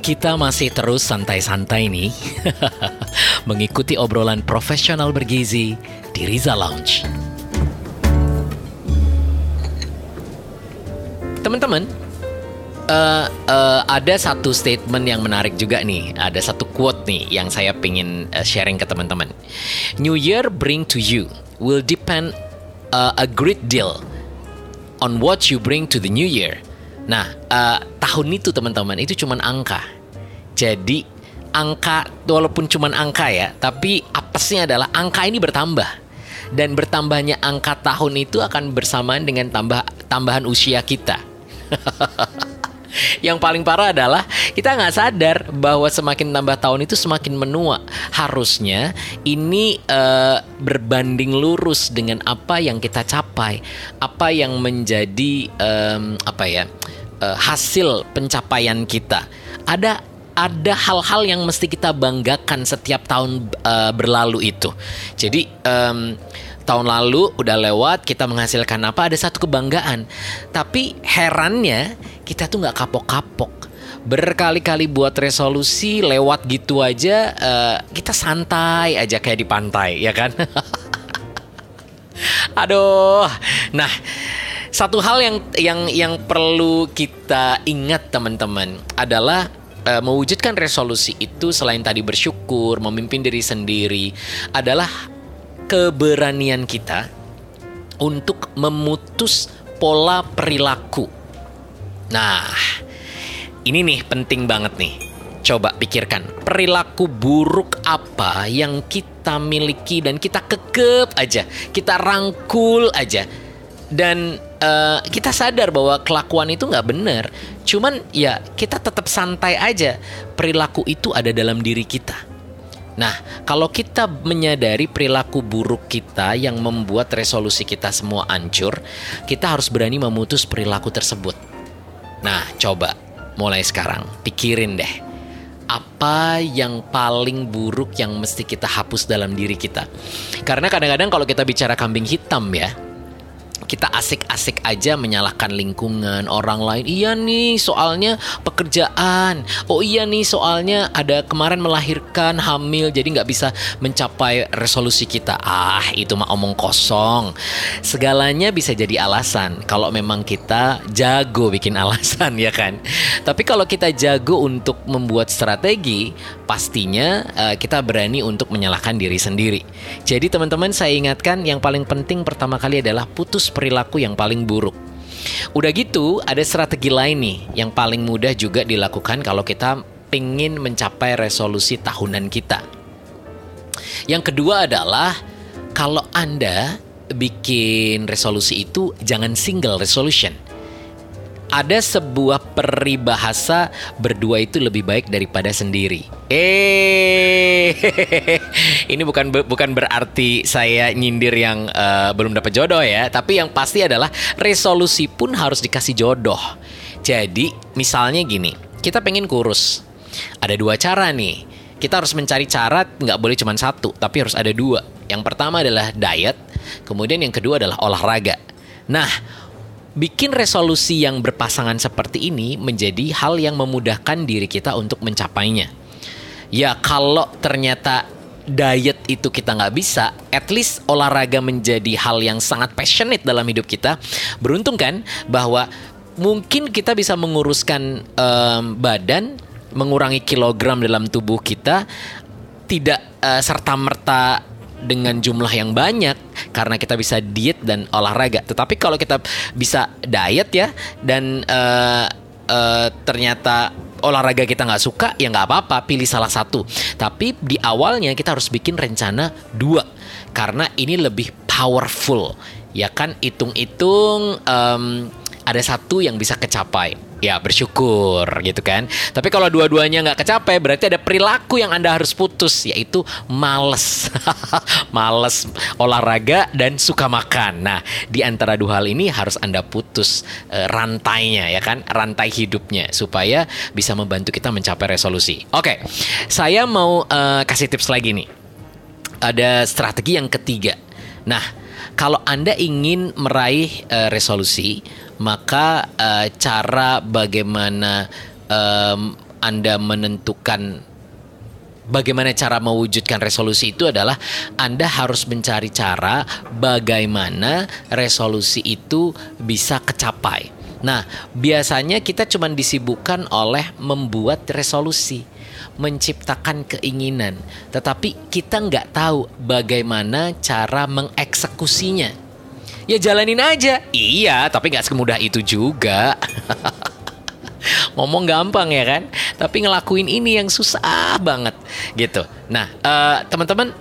Kita masih terus santai-santai nih. Mengikuti obrolan profesional bergizi di Riza Lounge. Teman-teman uh, uh, ada satu statement yang menarik juga nih. Ada satu quote nih yang saya pengen uh, sharing ke teman-teman. New Year bring to you will depend uh, a great deal on what you bring to the new year Nah, uh, tahun itu teman-teman itu cuma angka. Jadi angka walaupun cuma angka ya, tapi apesnya adalah angka ini bertambah. Dan bertambahnya angka tahun itu akan bersamaan dengan tambah tambahan usia kita. Yang paling parah adalah kita nggak sadar bahwa semakin tambah tahun itu semakin menua. Harusnya ini uh, berbanding lurus dengan apa yang kita capai, apa yang menjadi um, apa ya uh, hasil pencapaian kita. Ada ada hal-hal yang mesti kita banggakan setiap tahun uh, berlalu itu. Jadi um, tahun lalu udah lewat kita menghasilkan apa ada satu kebanggaan. Tapi herannya kita tuh nggak kapok-kapok. Berkali-kali buat resolusi lewat gitu aja uh, kita santai aja kayak di pantai ya kan? Aduh. Nah satu hal yang yang yang perlu kita ingat teman-teman adalah uh, mewujudkan resolusi itu selain tadi bersyukur, memimpin diri sendiri adalah keberanian kita untuk memutus pola perilaku. Nah, ini nih penting banget nih. Coba pikirkan perilaku buruk apa yang kita miliki dan kita kekep aja, kita rangkul aja. Dan uh, kita sadar bahwa kelakuan itu nggak benar. Cuman ya kita tetap santai aja. Perilaku itu ada dalam diri kita. Nah, kalau kita menyadari perilaku buruk kita yang membuat resolusi kita semua hancur, kita harus berani memutus perilaku tersebut. Nah, coba mulai sekarang pikirin deh. Apa yang paling buruk yang mesti kita hapus dalam diri kita? Karena kadang-kadang kalau kita bicara kambing hitam ya, kita asik-asik aja menyalahkan lingkungan orang lain. Iya nih, soalnya pekerjaan. Oh iya nih, soalnya ada kemarin melahirkan hamil, jadi nggak bisa mencapai resolusi kita. Ah, itu mah omong kosong. Segalanya bisa jadi alasan kalau memang kita jago bikin alasan ya kan. Tapi kalau kita jago untuk membuat strategi, pastinya uh, kita berani untuk menyalahkan diri sendiri. Jadi teman-teman saya ingatkan yang paling penting pertama kali adalah putus perilaku yang paling buruk. Udah gitu, ada strategi lain nih yang paling mudah juga dilakukan kalau kita pengen mencapai resolusi tahunan kita. Yang kedua adalah kalau Anda bikin resolusi itu jangan single resolution. Ada sebuah peribahasa berdua itu lebih baik daripada sendiri. Eh, ini bukan bukan berarti saya nyindir yang uh, belum dapat jodoh ya, tapi yang pasti adalah resolusi pun harus dikasih jodoh. Jadi, misalnya gini, kita pengen kurus. Ada dua cara nih. Kita harus mencari cara nggak boleh cuma satu, tapi harus ada dua. Yang pertama adalah diet, kemudian yang kedua adalah olahraga. Nah, bikin resolusi yang berpasangan seperti ini menjadi hal yang memudahkan diri kita untuk mencapainya ya kalau ternyata diet itu kita nggak bisa, at least olahraga menjadi hal yang sangat passionate dalam hidup kita. Beruntung kan bahwa mungkin kita bisa menguruskan um, badan, mengurangi kilogram dalam tubuh kita, tidak uh, eh, serta merta dengan jumlah yang banyak karena kita bisa diet dan olahraga. Tetapi kalau kita bisa diet ya dan uh, uh, ternyata olahraga kita nggak suka ya nggak apa-apa pilih salah satu. Tapi di awalnya kita harus bikin rencana dua karena ini lebih powerful. Ya kan? Hitung-hitung um, ada satu yang bisa kecapai ya bersyukur gitu kan. Tapi kalau dua-duanya nggak kecapai berarti ada perilaku yang anda harus putus yaitu males. Males olahraga dan suka makan. Nah di antara dua hal ini harus anda putus uh, rantainya ya kan? Rantai hidupnya supaya bisa membantu kita mencapai resolusi. Oke saya mau uh, kasih tips lagi nih. Ada strategi yang ketiga. Nah kalau anda ingin meraih uh, resolusi maka uh, cara bagaimana um, Anda menentukan bagaimana cara mewujudkan resolusi itu adalah Anda harus mencari cara bagaimana resolusi itu bisa kecapai. Nah, biasanya kita cuma disibukkan oleh membuat resolusi, menciptakan keinginan, tetapi kita nggak tahu bagaimana cara mengeksekusinya. Ya jalanin aja. Iya, tapi nggak semudah itu juga. ngomong gampang ya kan tapi ngelakuin ini yang susah banget gitu nah uh, teman-teman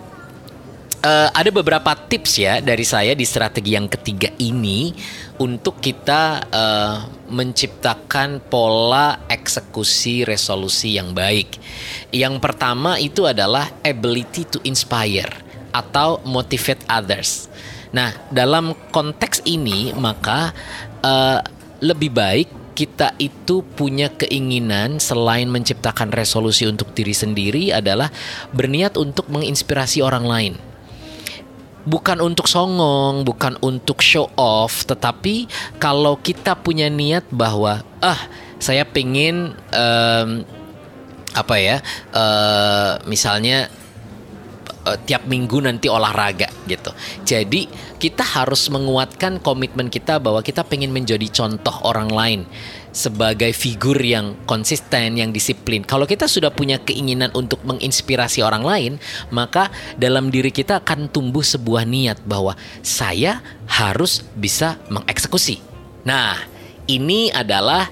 uh, ada beberapa tips ya dari saya di strategi yang ketiga ini untuk kita uh, menciptakan pola eksekusi resolusi yang baik. Yang pertama itu adalah ability to inspire atau motivate others. Nah, dalam konteks ini maka uh, lebih baik kita itu punya keinginan selain menciptakan resolusi untuk diri sendiri adalah berniat untuk menginspirasi orang lain. Bukan untuk songong, bukan untuk show off, tetapi kalau kita punya niat bahwa ah saya pengen um, apa ya, uh, misalnya uh, tiap minggu nanti olahraga gitu. Jadi kita harus menguatkan komitmen kita bahwa kita pengen menjadi contoh orang lain sebagai figur yang konsisten, yang disiplin. Kalau kita sudah punya keinginan untuk menginspirasi orang lain, maka dalam diri kita akan tumbuh sebuah niat bahwa saya harus bisa mengeksekusi. Nah, ini adalah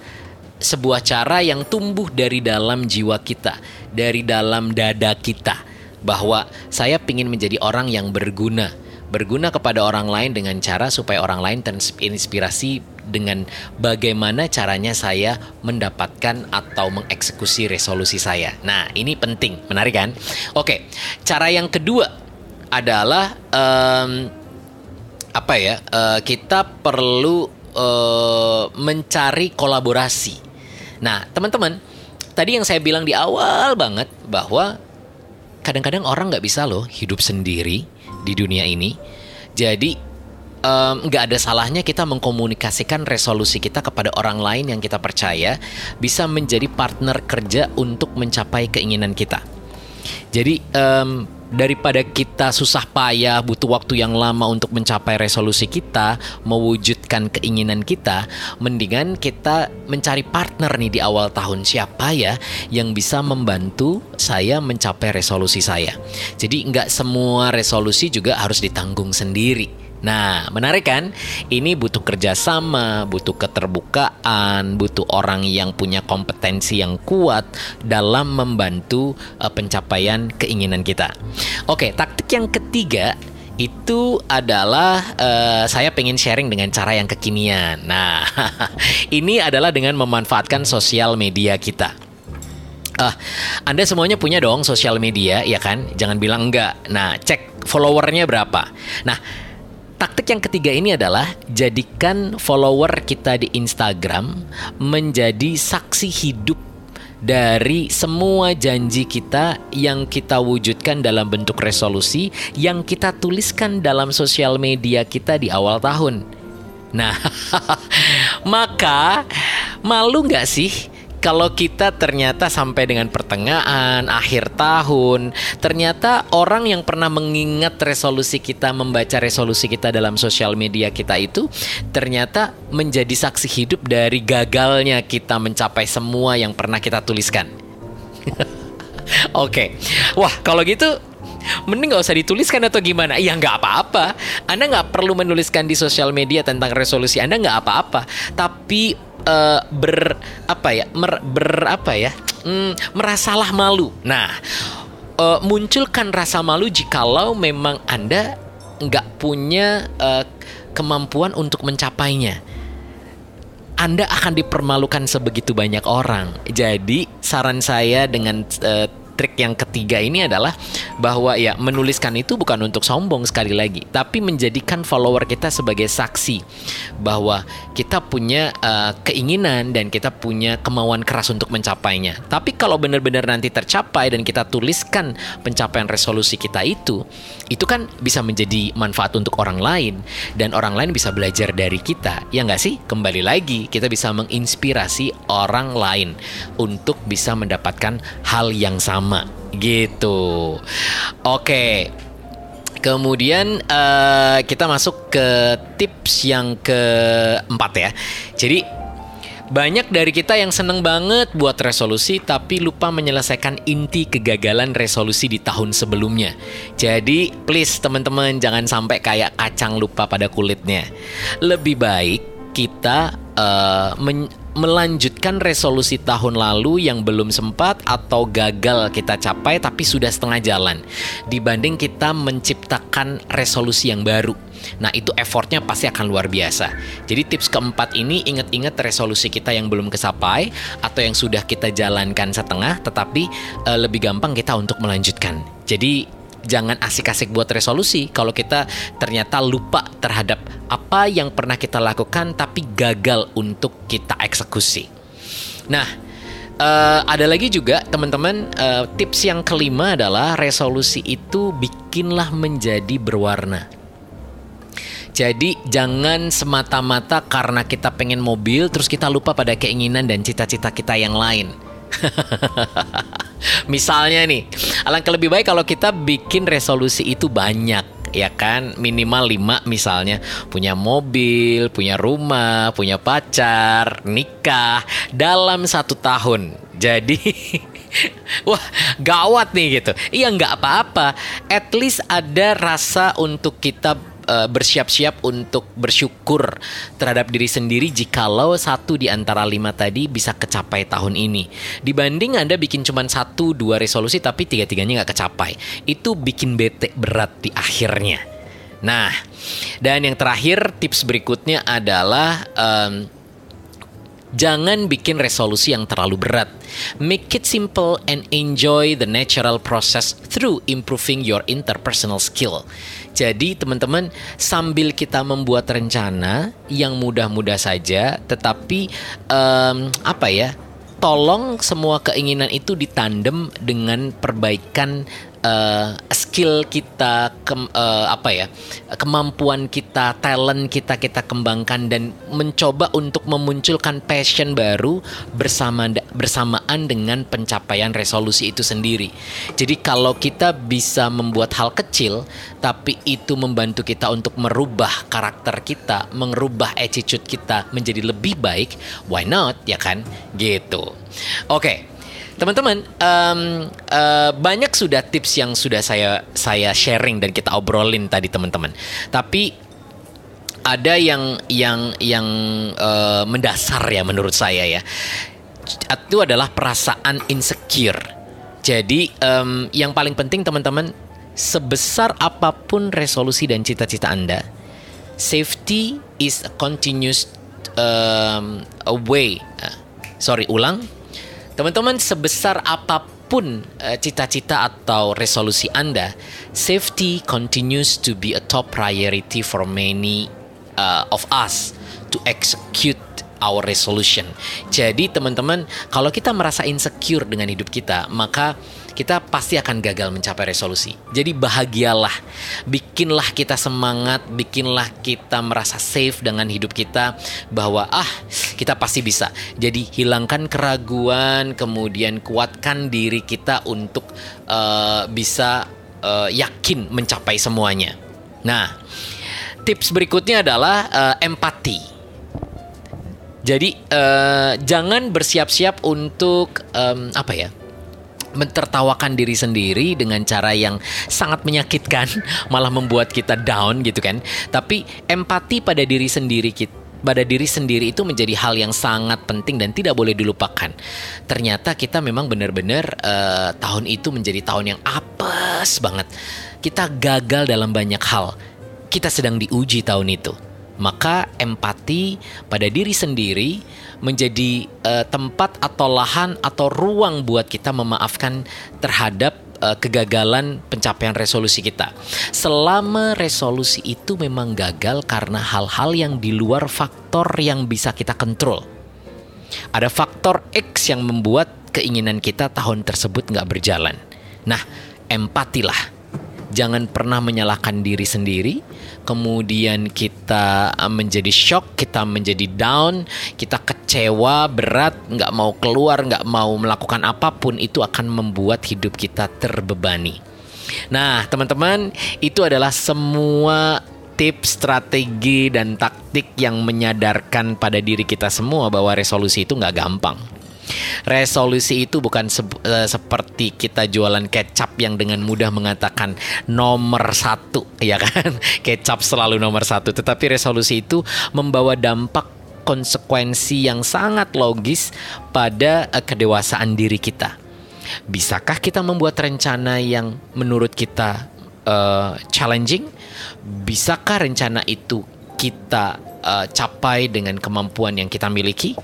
sebuah cara yang tumbuh dari dalam jiwa kita, dari dalam dada kita bahwa saya ingin menjadi orang yang berguna, berguna kepada orang lain dengan cara supaya orang lain terinspirasi dengan bagaimana caranya saya mendapatkan atau mengeksekusi resolusi saya. Nah, ini penting, menarik kan? Oke, cara yang kedua adalah um, apa ya? Uh, kita perlu uh, mencari kolaborasi. Nah, teman-teman, tadi yang saya bilang di awal banget bahwa kadang-kadang orang nggak bisa loh hidup sendiri di dunia ini. Jadi nggak um, ada salahnya kita mengkomunikasikan resolusi kita kepada orang lain yang kita percaya bisa menjadi partner kerja untuk mencapai keinginan kita. Jadi um, daripada kita susah payah butuh waktu yang lama untuk mencapai resolusi kita, mewujudkan keinginan kita, mendingan kita mencari partner nih di awal tahun siapa ya yang bisa membantu saya mencapai resolusi saya. Jadi nggak semua resolusi juga harus ditanggung sendiri. Nah, menarik kan? Ini butuh kerjasama, butuh keterbukaan, butuh orang yang punya kompetensi yang kuat dalam membantu uh, pencapaian keinginan kita. Oke, taktik yang ketiga itu adalah uh, saya pengen sharing dengan cara yang kekinian. Nah, ini adalah dengan memanfaatkan sosial media kita. Uh, Anda semuanya punya dong sosial media, ya kan? Jangan bilang enggak. Nah, cek followernya berapa. Nah, Taktik yang ketiga ini adalah jadikan follower kita di Instagram menjadi saksi hidup dari semua janji kita yang kita wujudkan dalam bentuk resolusi yang kita tuliskan dalam sosial media kita di awal tahun. Nah, maka malu nggak sih kalau kita ternyata sampai dengan pertengahan, akhir tahun, ternyata orang yang pernah mengingat resolusi kita, membaca resolusi kita dalam sosial media kita itu, ternyata menjadi saksi hidup dari gagalnya kita mencapai semua yang pernah kita tuliskan. Oke, okay. wah kalau gitu mending nggak usah dituliskan atau gimana? Ya nggak apa-apa. Anda nggak perlu menuliskan di sosial media tentang resolusi Anda nggak apa-apa. Tapi uh, ber apa ya mer, ber apa ya mm, merasalah malu. Nah, uh, munculkan rasa malu jikalau memang anda nggak punya uh, kemampuan untuk mencapainya. Anda akan dipermalukan sebegitu banyak orang. Jadi saran saya dengan uh, trik yang ketiga ini adalah bahwa ya menuliskan itu bukan untuk sombong sekali lagi, tapi menjadikan follower kita sebagai saksi bahwa kita punya uh, keinginan dan kita punya kemauan keras untuk mencapainya. Tapi kalau benar-benar nanti tercapai dan kita tuliskan pencapaian resolusi kita itu, itu kan bisa menjadi manfaat untuk orang lain dan orang lain bisa belajar dari kita. Ya nggak sih? Kembali lagi kita bisa menginspirasi orang lain untuk bisa mendapatkan hal yang sama gitu. Oke. Kemudian uh, kita masuk ke tips yang keempat ya. Jadi banyak dari kita yang seneng banget buat resolusi tapi lupa menyelesaikan inti kegagalan resolusi di tahun sebelumnya. Jadi please teman-teman jangan sampai kayak kacang lupa pada kulitnya. Lebih baik kita uh, melanjutkan resolusi tahun lalu yang belum sempat atau gagal kita capai tapi sudah setengah jalan dibanding kita menciptakan resolusi yang baru. Nah, itu effortnya pasti akan luar biasa. Jadi tips keempat ini ingat-ingat resolusi kita yang belum kesapai atau yang sudah kita jalankan setengah tetapi uh, lebih gampang kita untuk melanjutkan. Jadi jangan asik-asik buat resolusi kalau kita ternyata lupa terhadap apa yang pernah kita lakukan tapi gagal untuk kita eksekusi. Nah, uh, ada lagi juga teman-teman uh, tips yang kelima adalah resolusi itu bikinlah menjadi berwarna. Jadi jangan semata-mata karena kita pengen mobil terus kita lupa pada keinginan dan cita-cita kita yang lain. Misalnya nih, alangkah lebih baik kalau kita bikin resolusi itu banyak ya kan minimal 5 misalnya punya mobil, punya rumah, punya pacar, nikah dalam satu tahun. Jadi Wah, gawat nih gitu. Iya, nggak apa-apa. At least ada rasa untuk kita uh, bersiap-siap untuk bersyukur terhadap diri sendiri jikalau satu di antara lima tadi bisa kecapai tahun ini. Dibanding Anda bikin cuma satu dua resolusi tapi tiga-tiganya nggak kecapai. Itu bikin bete berat di akhirnya. Nah, dan yang terakhir tips berikutnya adalah um, jangan bikin resolusi yang terlalu berat. Make it simple and enjoy the natural process through improving your interpersonal skill. Jadi teman-teman sambil kita membuat rencana yang mudah-mudah saja, tetapi um, apa ya? Tolong semua keinginan itu ditandem dengan perbaikan uh, skill kita ke, uh, eh, apa ya kemampuan kita talent kita kita kembangkan dan mencoba untuk memunculkan passion baru bersama bersamaan dengan pencapaian resolusi itu sendiri. Jadi kalau kita bisa membuat hal kecil tapi itu membantu kita untuk merubah karakter kita merubah attitude kita menjadi lebih baik why not ya kan? Gitu. Oke. okay. Teman-teman, um, uh, banyak sudah tips yang sudah saya saya sharing dan kita obrolin tadi teman-teman. Tapi ada yang yang yang uh, mendasar ya menurut saya ya. Itu adalah perasaan insecure. Jadi um, yang paling penting teman-teman, sebesar apa pun resolusi dan cita-cita Anda, safety is a continuous um, a way. Uh, sorry, ulang Teman-teman, sebesar apa pun eh, cita-cita uh, atau resolusi Anda, safety continues to be a top priority for many uh, of us to execute our resolution. Jadi, teman-teman, kalau kita merasa insecure dengan hidup kita, maka kita pasti akan gagal mencapai resolusi. Jadi bahagialah, bikinlah kita semangat, bikinlah kita merasa safe dengan hidup kita bahwa ah kita pasti bisa. Jadi hilangkan keraguan, kemudian kuatkan diri kita untuk uh, bisa uh, yakin mencapai semuanya. Nah, tips berikutnya adalah uh, empati. Jadi uh, jangan bersiap-siap untuk um, apa ya? mentertawakan diri sendiri dengan cara yang sangat menyakitkan, malah membuat kita down gitu kan. Tapi empati pada diri sendiri kita pada diri sendiri itu menjadi hal yang sangat penting dan tidak boleh dilupakan. Ternyata kita memang benar-benar uh, tahun itu menjadi tahun yang apes banget. Kita gagal dalam banyak hal. Kita sedang diuji tahun itu. Maka empati pada diri sendiri menjadi uh, tempat atau lahan atau ruang buat kita memaafkan terhadap uh, kegagalan pencapaian resolusi kita. Selama resolusi itu memang gagal karena hal-hal yang di luar faktor yang bisa kita kontrol. Ada faktor X yang membuat keinginan kita tahun tersebut nggak berjalan. Nah, empatilah jangan pernah menyalahkan diri sendiri kemudian kita uh, menjadi shock kita menjadi down kita kecewa berat nggak mau keluar nggak mau melakukan apa pun itu akan membuat hidup kita terbebani nah teman-teman itu adalah semua tips, strategi, dan taktik yang menyadarkan pada diri kita semua bahwa resolusi itu nggak gampang. Resolusi itu bukan se uh, seperti kita jualan kecap yang dengan mudah mengatakan nomor satu, ya kan? kecap selalu nomor satu. Tetapi resolusi itu membawa dampak konsekuensi yang sangat logis pada uh, kedewasaan diri kita. Bisakah kita membuat rencana yang menurut kita uh, challenging? Bisakah rencana itu kita uh, capai dengan kemampuan yang kita miliki?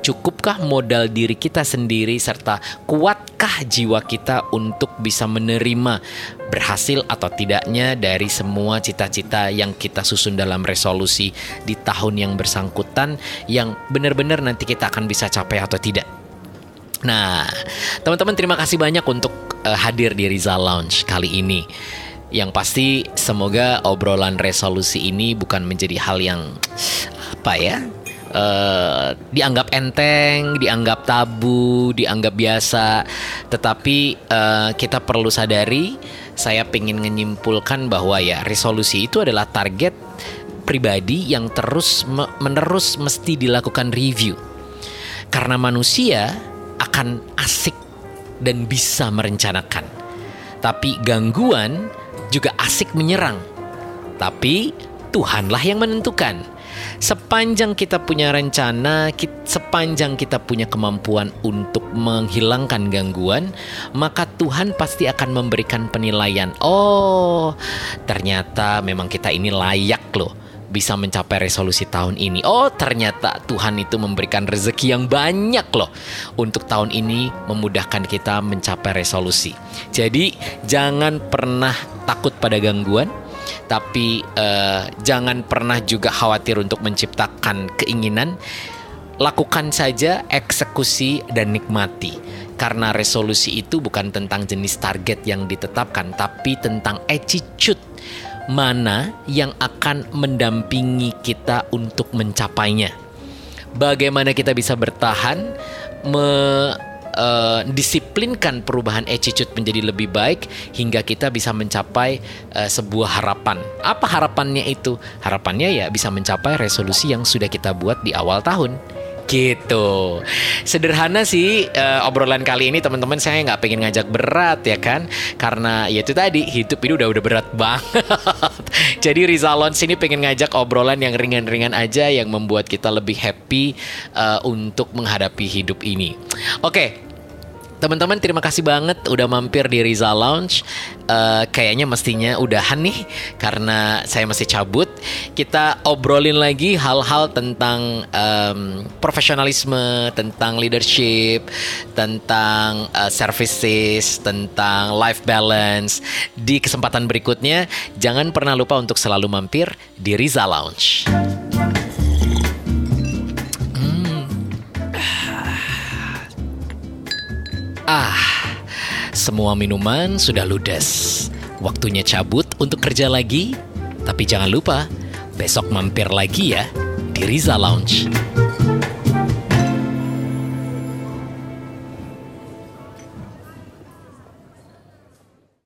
Cukupkah modal diri kita sendiri serta kuatkah jiwa kita untuk bisa menerima berhasil atau tidaknya dari semua cita-cita yang kita susun dalam resolusi di tahun yang bersangkutan yang benar-benar nanti kita akan bisa capai atau tidak? Nah, teman-teman terima kasih banyak untuk uh, hadir di Rizal Lounge kali ini. Yang pasti semoga obrolan resolusi ini bukan menjadi hal yang apa ya uh, dianggap enteng, dianggap tabu, dianggap biasa. Tetapi uh, kita perlu sadari, saya ingin menyimpulkan bahwa ya resolusi itu adalah target pribadi yang terus menerus mesti dilakukan review. Karena manusia akan asik dan bisa merencanakan. Tapi gangguan juga asik menyerang. Tapi Tuhanlah yang menentukan. Sepanjang kita punya rencana, sepanjang kita punya kemampuan untuk menghilangkan gangguan, maka Tuhan pasti akan memberikan penilaian. Oh, ternyata memang kita ini layak loh bisa mencapai resolusi tahun ini. Oh, ternyata Tuhan itu memberikan rezeki yang banyak loh untuk tahun ini memudahkan kita mencapai resolusi. Jadi, jangan pernah takut pada gangguan, tapi uh, jangan pernah juga khawatir untuk menciptakan keinginan. Lakukan saja eksekusi dan nikmati karena resolusi itu bukan tentang jenis target yang ditetapkan, tapi tentang attitude mana yang akan mendampingi kita untuk mencapainya. Bagaimana kita bisa bertahan, mendisiplinkan uh, perubahan attitude menjadi lebih baik hingga kita bisa mencapai uh, sebuah harapan. Apa harapannya itu? Harapannya ya bisa mencapai resolusi yang sudah kita buat di awal tahun. Gitu. Sederhana sih uh, obrolan kali ini teman-teman. Saya nggak pengen ngajak berat ya kan? Karena ya itu tadi hidup ini udah udah berat banget. Jadi Rizalon sini pengen ngajak obrolan yang ringan-ringan aja yang membuat kita lebih happy uh, untuk menghadapi hidup ini. Oke Teman-teman terima kasih banget udah mampir di Riza Lounge. Uh, kayaknya mestinya udahan nih karena saya masih cabut. Kita obrolin lagi hal-hal tentang um, profesionalisme, tentang leadership, tentang uh, services, tentang life balance. Di kesempatan berikutnya, jangan pernah lupa untuk selalu mampir di Riza Lounge. Ah, semua minuman sudah ludes. Waktunya cabut untuk kerja lagi. Tapi jangan lupa, besok mampir lagi ya di Riza Lounge.